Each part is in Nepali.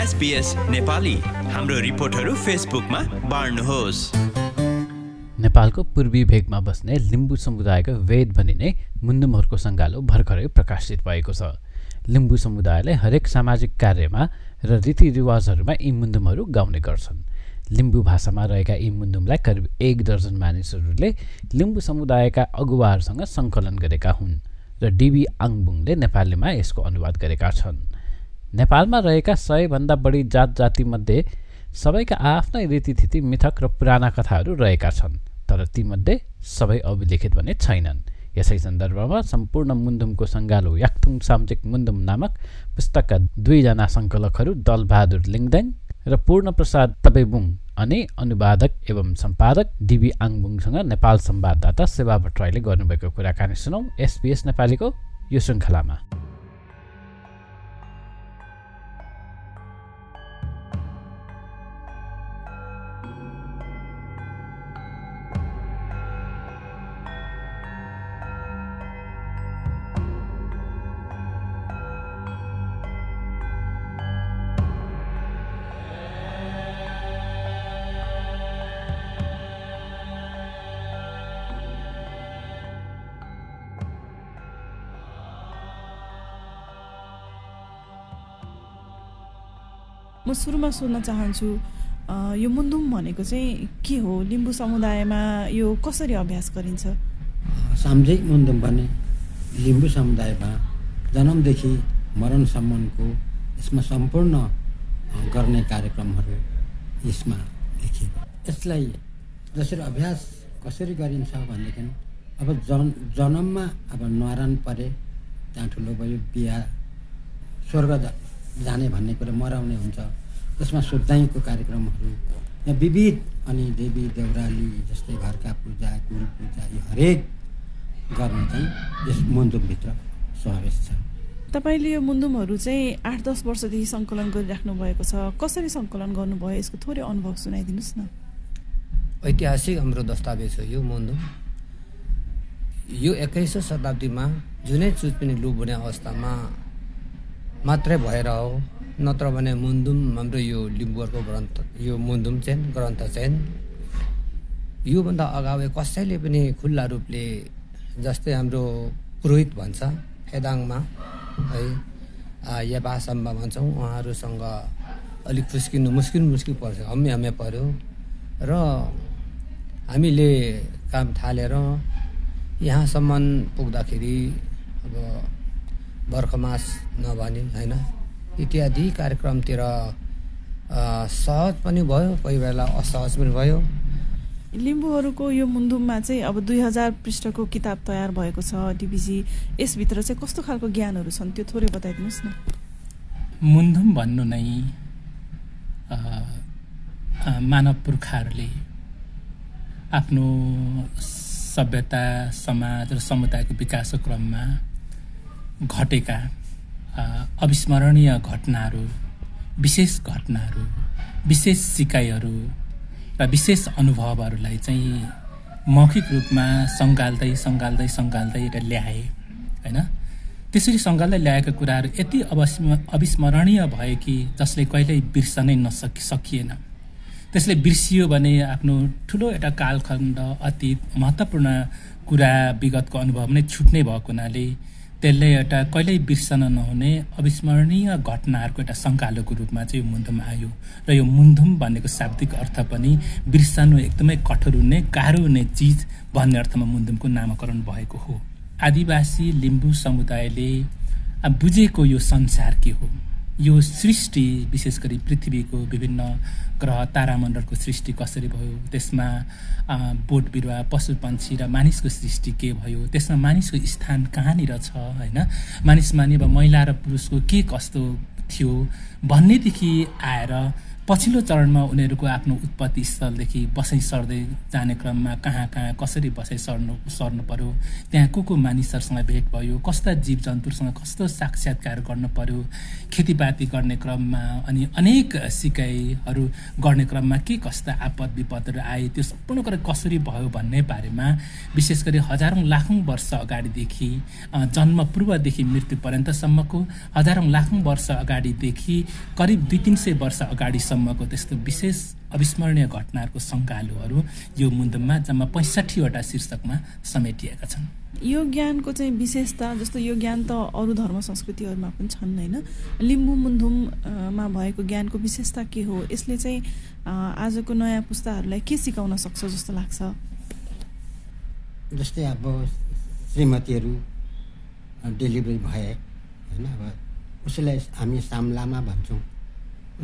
SBS नेपाली हाम्रो रिपोर्टहरू फेसबुकमा बाँड्नुहोस्। नेपालको पूर्वी भेगमा बस्ने लिम्बू समुदायको वेद भनिने मुन्दुमहरूको सङ्गालो भर्खरै प्रकाशित भएको छ। लिम्बू समुदायले हरेक सामाजिक कार्यमा र रीतिरिवाजहरूमा यी मुन्दुमहरू गाउने गर्छन्। लिम्बू भाषामा रहेका यी मुन्दुमलाई करिब एक दर्जन मानिसहरूले लिम्बू समुदायका अगुवाहरूसँग सङ्कलन गरेका हुन् र डिबी आङबुङले नेपालीमा यसको अनुवाद गरेका छन्। नेपालमा रहेका सयभन्दा बढी जात जातिमध्ये सबैका आफ्नै रीतिथिति मिथक र पुराना कथाहरू रहेका छन् तर तीमध्ये सबै अभिलेखित भने छैनन्। यसै सन्दर्भमा सम्पूर्ण मुन्दुमको सङ्गालो याक्थुङ साम्चेक मुन्दुम नामक पुस्तकका दुईजना सङ्कलकहरू दलबहादुर लिङदेङ र पूर्णप्रसाद तपेबुङ अनि अनुवादक एवं सम्पादक डिबी आङबुङसँग नेपाल संवाददाता सेवा भट्टराईले गर्नुभएको कुराकानी सुनौ। एसपिएस नेपालीको यो श्रृङ्खलामा। म सुरुमा सोध्न चाहन्छु यो मुन्दुम भनेको चाहिँ के हो? लिम्बू समुदायमा यो कसरी अभ्यास गरिन्छ? सामुदायिक मुन्दुम भने लिम्बू समुदायमा जन्मदेखि मरणसम्मको यसमा सम्पूर्ण गर्ने कार्यक्रमहरू यसमा लेखिएको। यसलाई जसरी अभ्यास कसरी गरिन्छ भनेदेखि अब जन जन्ममा अब न्वारान परे त्यहाँ ठुलो भयो बिहा स्वर्ग जाने भन्ने कुरो मराउने हुन्छ। त्यसमा शुद्धाइको कार्यक्रमहरू यहाँ विविध अनि देवी देउराली जस्तै घरका पूजा कुल पूजा यो हरेक गर्न चाहिँ यस मुन्दुमभित्र समावेश छ। तपाईँले यो मुन्दुमहरू चाहिँ आठ दस वर्षदेखि सङ्कलन गरिराख्नु भएको छ। कसरी सङ्कलन गर्नुभयो? यसको थोरै अनुभव सुनाइदिनुहोस् न। ऐतिहासिक हाम्रो दस्तावेज हो यो मुन्दुम। यो एक्काइसौँ शताब्दीमा जुनै चुज पनि लुप हुने अवस्थामा मात्रै भएर हो। नत्र भने मुन्दुम हाम्रो यो लिम्बुहरूको ग्रन्थ यो मुन्दुम चाहिँ ग्रन्थ चाहिँ योभन्दा अगावि कसैले पनि खुल्ला रूपले जस्तै हाम्रो पुरोहित भन्छ फेदाङमा है या भाषामा भन्छौँ उहाँहरूसँग अलिक फुस्किनु मुस्किल मुस्किल पर्छ हम्मे हम्मे पऱ्यो र हामीले काम थालेर यहाँसम्म पुग्दाखेरि अब बर्खमास नभने होइन इत्यादि कार्यक्रमतिर सहज पनि भयो कोही बेला असहज पनि भयो। लिम्बूहरूको यो मुन्दुममा चाहिँ अब दुई हजार पृष्ठको किताब तयार भएको छ। डिबिजी यसभित्र चाहिँ कस्तो खालको ज्ञानहरू छन्? त्यो थोरै बताइदिनुहोस् न। मुन्दुम भन्नु नै मानव पुर्खाहरूले आफ्नो सभ्यता समाज र समुदायको विकासको क्रममा घटेका अविस्मरणीय घटनाहरू विशेष घटनाहरू विशेष सिकाइहरू र विशेष अनुभवहरूलाई चाहिँ मौखिक रूपमा सङ्घाल्दै सङ्घाल्दै सङ्घाल्दै र ल्याए होइन? त्यसरी सङ्घाल्दै ल्याएका कुराहरू यति अवस्म अविस्मरणीय भयो कि जसले कहिल्यै बिर्सनै नसकि सकिएन। त्यसले बिर्सियो भने आफ्नो ठुलो एउटा कालखण्ड अतीत महत्त्वपूर्ण कुरा विगतको अनुभव नै छुट्ने भएको हुनाले त्यसले एउटा कहिल्यै बिर्सन नहुने अविस्मरणीय घटनाहरूको एउटा सङ्कालोको रूपमा चाहिँ यो मुन्धुम आयो। र यो मुन्धुम भनेको शाब्दिक अर्थ पनि बिर्सनु एकदमै कठोर हुने गाह्रो हुने चिज भन्ने अर्थमा मुन्धुमको नामाकरण भएको हो। आदिवासी लिम्बू समुदायले बुझेको यो संसार के हो? यो सृष्टि विशेष गरी पृथ्वीको विभिन्न ग्रह तारामण्डलको सृष्टि कसरी भयो त्यसमा बोट बिरुवा पशु पन्छी र मानिसको सृष्टि के भयो त्यसमा मानिसको स्थान कहाँनिर छ होइन? मानिस मानि अब महिला र पुरुषको के कस्तो थियो भन्नेदेखि आएर पछिल्लो चरणमा उनीहरूको आफ्नो उत्पत्ति स्थलदेखि बसाइ सर्दै जाने क्रममा कहाँ कहाँ कसरी बसाइ सर्नु सर्नु पर्यो? त्यहाँ को को मानिसहरूसँग भेट भयो? कस्ता जीव जन्तुहरूसँग कस्तो साक्षात्कार गर्नु पर्यो? खेतीपाती गर्ने क्रममा अनि अनेक सिकाइहरू गर्ने क्रममा के कस्ता आपद विपदहरू आए? त्यो सम्पूर्ण कुरा कसरी भयो भन्ने बारेमा विशेष गरी हजारौँ लाखौँ वर्ष अगाडिदेखि जन्म पूर्वदेखि मृत्यु पर्यन्तसम्मको हजारौँ लाखौँ वर्ष अगाडिदेखि करिब दुई तिन सय वर्ष अगाडिसम्म सम्मको त्यस्तो विशेष अविस्मरणीय घटनाहरूको सङ्गालोहरू यो मुन्दुममा जम्मा पैँसठीवटा शीर्षकमा समेटिएका छन्। यो ज्ञानको चाहिँ विशेषता जस्तो यो ज्ञान त अरू धर्म संस्कृतिहरूमा पनि छन् होइन। लिम्बू मुन्धुममा भएको ज्ञानको विशेषता के हो? यसले चाहिँ आजको नयाँ पुस्ताहरूलाई के सिकाउन सक्छ जस्तो लाग्छ? जस्तै अब श्रीमतीहरू डेलिभरी भए होइन अब उसलाई हामी सामलामा भन्छौँ।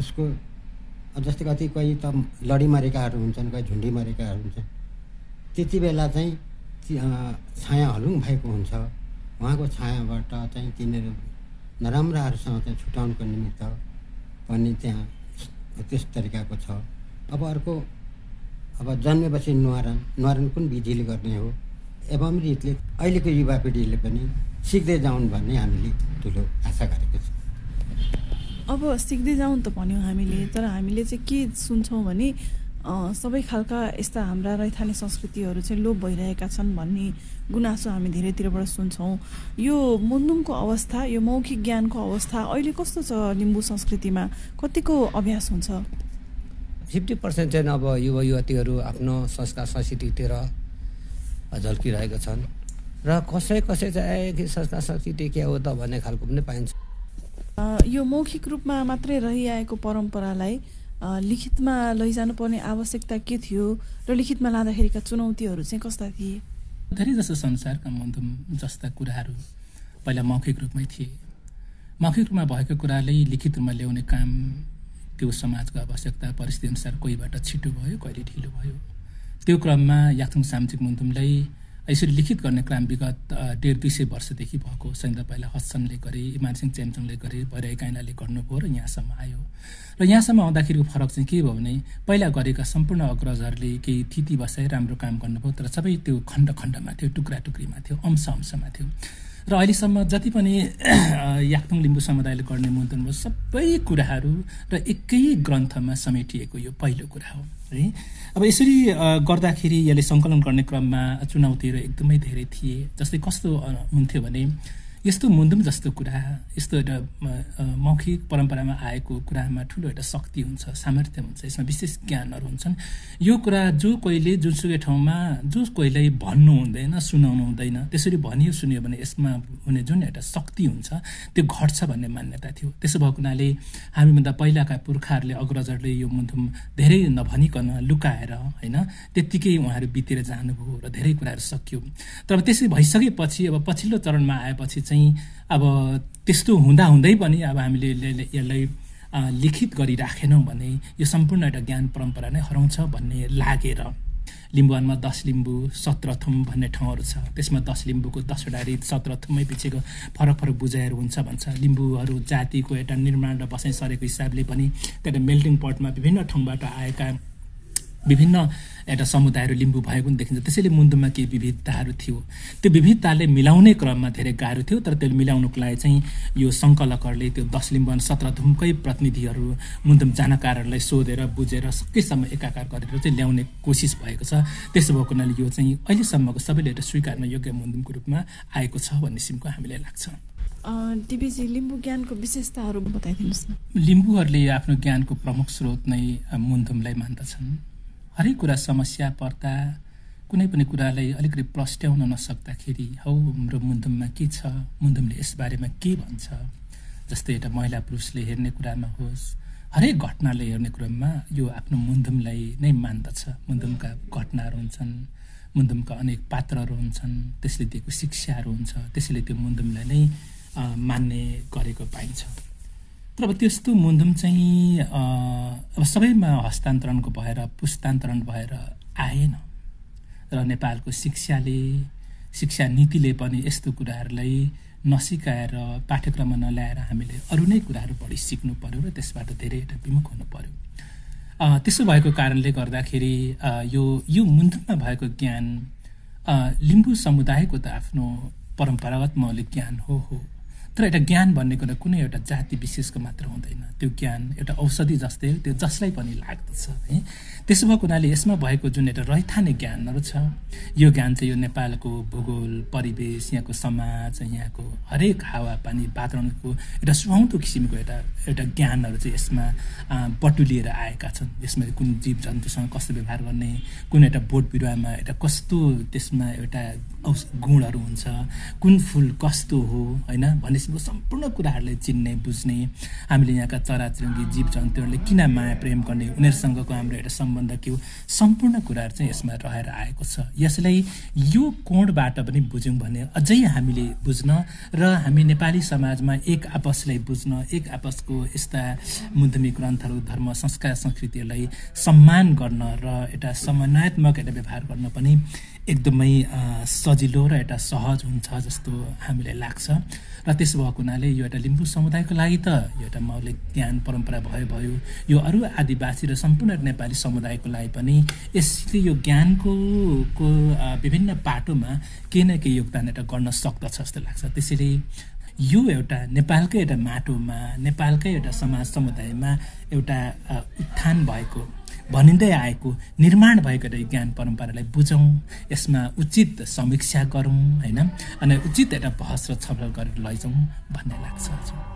उसको जस्तै कति कोही त लडी मरेकाहरू हुन्छन् कोही झुन्डी मरेकाहरू हुन्छन् त्यति बेला चाहिँ छाया हलुङ भएको हुन्छ। उहाँको छायाबाट चाहिँ तिनीहरू नराम्राहरूसँग चाहिँ छुट्याउनुको निमित्त पनि त्यहाँ त्यस तरिकाको छ। अब अर्को अब जन्मेपछि नुहारन नुहारन कुन विधिले गर्ने हो? एवं रितले अहिलेको युवा पिँढीले पनि सिक्दै जाउन् भन्ने हामीले ठुलो आशा गरेको छ। अब सिक्दै जाउँ त भन्यौँ हामीले तर हामीले चाहिँ के सुन्छौँ भने सबै खालका यस्ता हाम्रा रैथाने संस्कृतिहरू चाहिँ लोप भइरहेका छन् भन्ने गुनासो हामी धेरैतिरबाट सुन्छौँ। यो मुन्दुमको अवस्था यो मौखिक ज्ञानको अवस्था अहिले कस्तो छ लिम्बू संस्कृतिमा? कतिको अभ्यास हुन्छ? फिफ्टी पर्सेन्ट चाहिँ अब युवा युवतीहरू आफ्नो संस्कार संस्कृतितिर झल्किरहेका छन्। र कसै कसै चाहिँ संस्कार संस्कृति के हो त? भन्ने खालको पनि पाइन्छ। यो मौखिक रूपमा मात्रै रहिआएको परम्परालाई लिखितमा लैजानु पर्ने आवश्यकता के थियो र लिखितमा लाँदाखेरिका चुनौतीहरू चाहिँ कस्ता थिए? धेरै जसो संसारका मन्धुम जस्ता कुराहरू पहिला मौखिक रूपमै थिए। मौखिक रूपमा भएको कुरालाई लिखित रूपमा ल्याउने काम त्यो समाजको आवश्यकता परिस्थिति अनुसार कोहीबाट छिटो भयो कहिले ढिलो भयो। त्यो क्रममा याथुङ सामाजिक मुन्धुमलाई यसरी लिखित गर्ने क्रम विगत डेढ दुई सय वर्षदेखि भएको सैन्द पहिला हसनले गरे इमानसिंह चेम्चङले गरे भैरय काइनाले गर्नुभयो र यहाँसम्म आयो। र यहाँसम्म आउँदाखेरिको फरक चाहिँ के भयो भने पहिला गरेका सम्पूर्ण अग्रजहरूले केही थिति बसाइ राम्रो काम गर्नुभयो तर सबै त्यो खण्ड खण्डमा थियो टुक्रा टुक्रीमा थियो अंश अंशमा थियो। र अहिलेसम्म जति पनि याक्थुङ लिम्बू समुदायले गर्ने मुन्तन भयो सबै कुराहरू र एकै ग्रन्थमा समेटिएको यो पहिलो कुरा हो है। अब यसरी गर्दाखेरि यसले सङ्कलन गर्ने क्रममा चुनौतीहरू एकदमै धेरै थिए जस्तै कस्तो हुन्थ्यो भने यस्तो मुन्दुम जस्तो कुरा यस्तो एउटा मौखिक परम्परामा आएको कुरामा ठुलो एउटा शक्ति हुन्छ सामर्थ्य हुन्छ यसमा विशेष ज्ञानहरू हुन्छन्। यो कुरा जो कोहीले जुनसुकै ठाउँमा जो कोहीलाई भन्नु हुँदैन सुनाउनु हुँदैन त्यसरी भनियो सुन्यो भने यसमा हुने जुन एउटा शक्ति हुन्छ त्यो घट्छ भन्ने मान्यता थियो। त्यसो भएको हुनाले हामीभन्दा पहिलाका पुर्खाहरूले अग्रजहरूले यो मुन्दुम धेरै नभनिकन लुकाएर होइन त्यत्तिकै उहाँहरू बितेर जानुभयो र धेरै कुराहरू सकियो। तर त्यसै भइसकेपछि अब पछिल्लो चरणमा आएपछि चाहिँ चाहिँ अब त्यस्तो हुँदाहुँदै पनि अब हामीले यसलाई लिखित गरिराखेनौँ भने यो सम्पूर्ण एउटा ज्ञान परम्परा नै हराउँछ भन्ने लागेर लिम्बुवानमा दस लिम्बू सत्रथुम भन्ने ठाउँहरू छ। त्यसमा दस लिम्बूको दसवटा रित सत्रथुमै पछिको फरक फरक बुझाइहरू हुन्छ भन्छ। लिम्बूहरू जातिको एउटा निर्माण र बसाइ सरेको हिसाबले पनि त्यहाँ मेल्टिङ पटमा विभिन्न ठाउँबाट आएका विभिन्न एउटा समुदायहरू लिम्बू भएको पनि देखिन्छ। त्यसैले मुन्दुममा केही विविधताहरू थियो। त्यो विविधताले मिलाउने क्रममा धेरै गाह्रो थियो तर त्यसले मिलाउनुको लागि चाहिँ यो सङ्कलकहरूले त्यो दस लिम्बु सत्र धुमकै प्रतिनिधिहरू मुन्दुम जानकारहरूलाई सोधेर बुझेर सकेसम्म एकाकार गरेर चाहिँ ल्याउने कोसिस भएको छ। त्यसो भएको हुनाले यो चाहिँ अहिलेसम्मको सबैले एउटा स्वीकार्न योग्य मुन्दुमको रूपमा आएको छ भन्ने सिमको हामीलाई लाग्छ। लिम्बू ज्ञानको विशेषताहरू बताइदिनुहोस् न। लिम्बूहरूले आफ्नो ज्ञानको प्रमुख स्रोत नै मुन्दुमलाई मान्दछन्। हरेक कुरा समस्या पर्दा कुनै पनि कुरालाई अलिकति प्रस्ट्याउन नसक्दाखेरि हौ हाम्रो मुन्दुममा के छ? मुन्दुमले यसबारेमा के भन्छ? जस्तै एउटा महिला पुरुषले हेर्ने कुरामा होस् हरेक घटनाले हेर्ने क्रममा यो आफ्नो मुन्दुमलाई नै मान्दछ। मुन्दुमका घटनाहरू हुन्छन् मुन्दुमका अनेक पात्रहरू हुन्छन् त्यसले दिएको शिक्षाहरू हुन्छ त्यसैले त्यो मुन्दुमलाई नै मान्ने गरेको पाइन्छ। तर अब त्यस्तो मुन्दुम चाहिँ अब सबैमा हस्तान्तरणको भएर पुस्तान्तरण भएर आएन। र नेपालको शिक्षाले शिक्षा नीतिले पनि यस्तो कुराहरूलाई नसिकाएर पाठ्यक्रममा नल्याएर हामीले अरू नै कुराहरू बढी सिक्नु पऱ्यो र त्यसबाट धेरै एउटा विमुख हुनु पऱ्यो त्यसो भएको कारणले गर्दाखेरि यो यो मुन्दुममा भएको ज्ञान लिम्बू समुदायको त आफ्नो परम्परागत मौलिक ज्ञान हो हो। तर एउटा ज्ञान भन्ने कुरा कुनै एउटा जाति विशेषको मात्र हुँदैन। त्यो ज्ञान एउटा औषधि जस्तै त्यो जसलाई पनि लाग्दछ है। त्यसो भएको हुनाले यसमा भएको जुन एउटा रैथाने ज्ञानहरू छ यो ज्ञान चाहिँ यो नेपालको भूगोल परिवेश यहाँको समाज यहाँको हरेक हावापानी वातावरणको एउटा सुहाउँदो किसिमको एउटा एउटा ज्ञानहरू चाहिँ यसमा बटुलिएर आएका छन्। यसमा कुन जीव जन्तुसँग कस्तो व्यवहार गर्ने कुन एउटा बोट बिरुवामा एउटा कस्तो त्यसमा एउटा गुणहरू हुन्छ कुन फुल कस्तो हो होइन भन्ने किसिमको सम्पूर्ण कुराहरूलाई चिन्ने बुझ्ने हामीले यहाँका चराचुरुङ्गी जीव जन्तुहरूले किन माया प्रेम गर्ने उनीहरूसँगको हाम्रो एउटा सम्बन्ध के हो? सम्पूर्ण कुराहरू चाहिँ यसमा रहेर आएको छ। यसलाई यो कोणबाट पनि बुझ्यौँ भने अझै हामीले बुझ्न र हामी नेपाली समाजमा एक आपसलाई बुझ्न एक आपसको यस्ता मुद्दमी ग्रन्थहरू धर्म संस्कार संस्कृतिहरूलाई सम्मान गर्न र एउटा समन्वयात्मक एउटा व्यवहार गर्न पनि एकदमै सजिलो र एउटा सहज हुन्छ जस्तो हामीलाई लाग्छ। र भएको हुनाले यो एउटा लिम्बू समुदायको लागि त यो एउटा मौलिक ज्ञान परम्परा भयो भयो। यो अरू आदिवासी र सम्पूर्ण नेपाली समुदायको लागि पनि यसले यो ज्ञानको को विभिन्न पाटोमा केही न केही योगदान एउटा गर्न सक्दछ जस्तो लाग्छ। त्यसैले यो एउटा नेपालकै एउटा माटोमा नेपालकै एउटा समाज समुदायमा एउटा उत्थान भएको भनिँदै आएको निर्माण भएको एउटा ज्ञान परम्परालाई बुझौँ। यसमा उचित समीक्षा गरौँ होइन? अनि उचित एउटा बहस र छलफल गरेर लैजाउँ भन्ने लाग्छ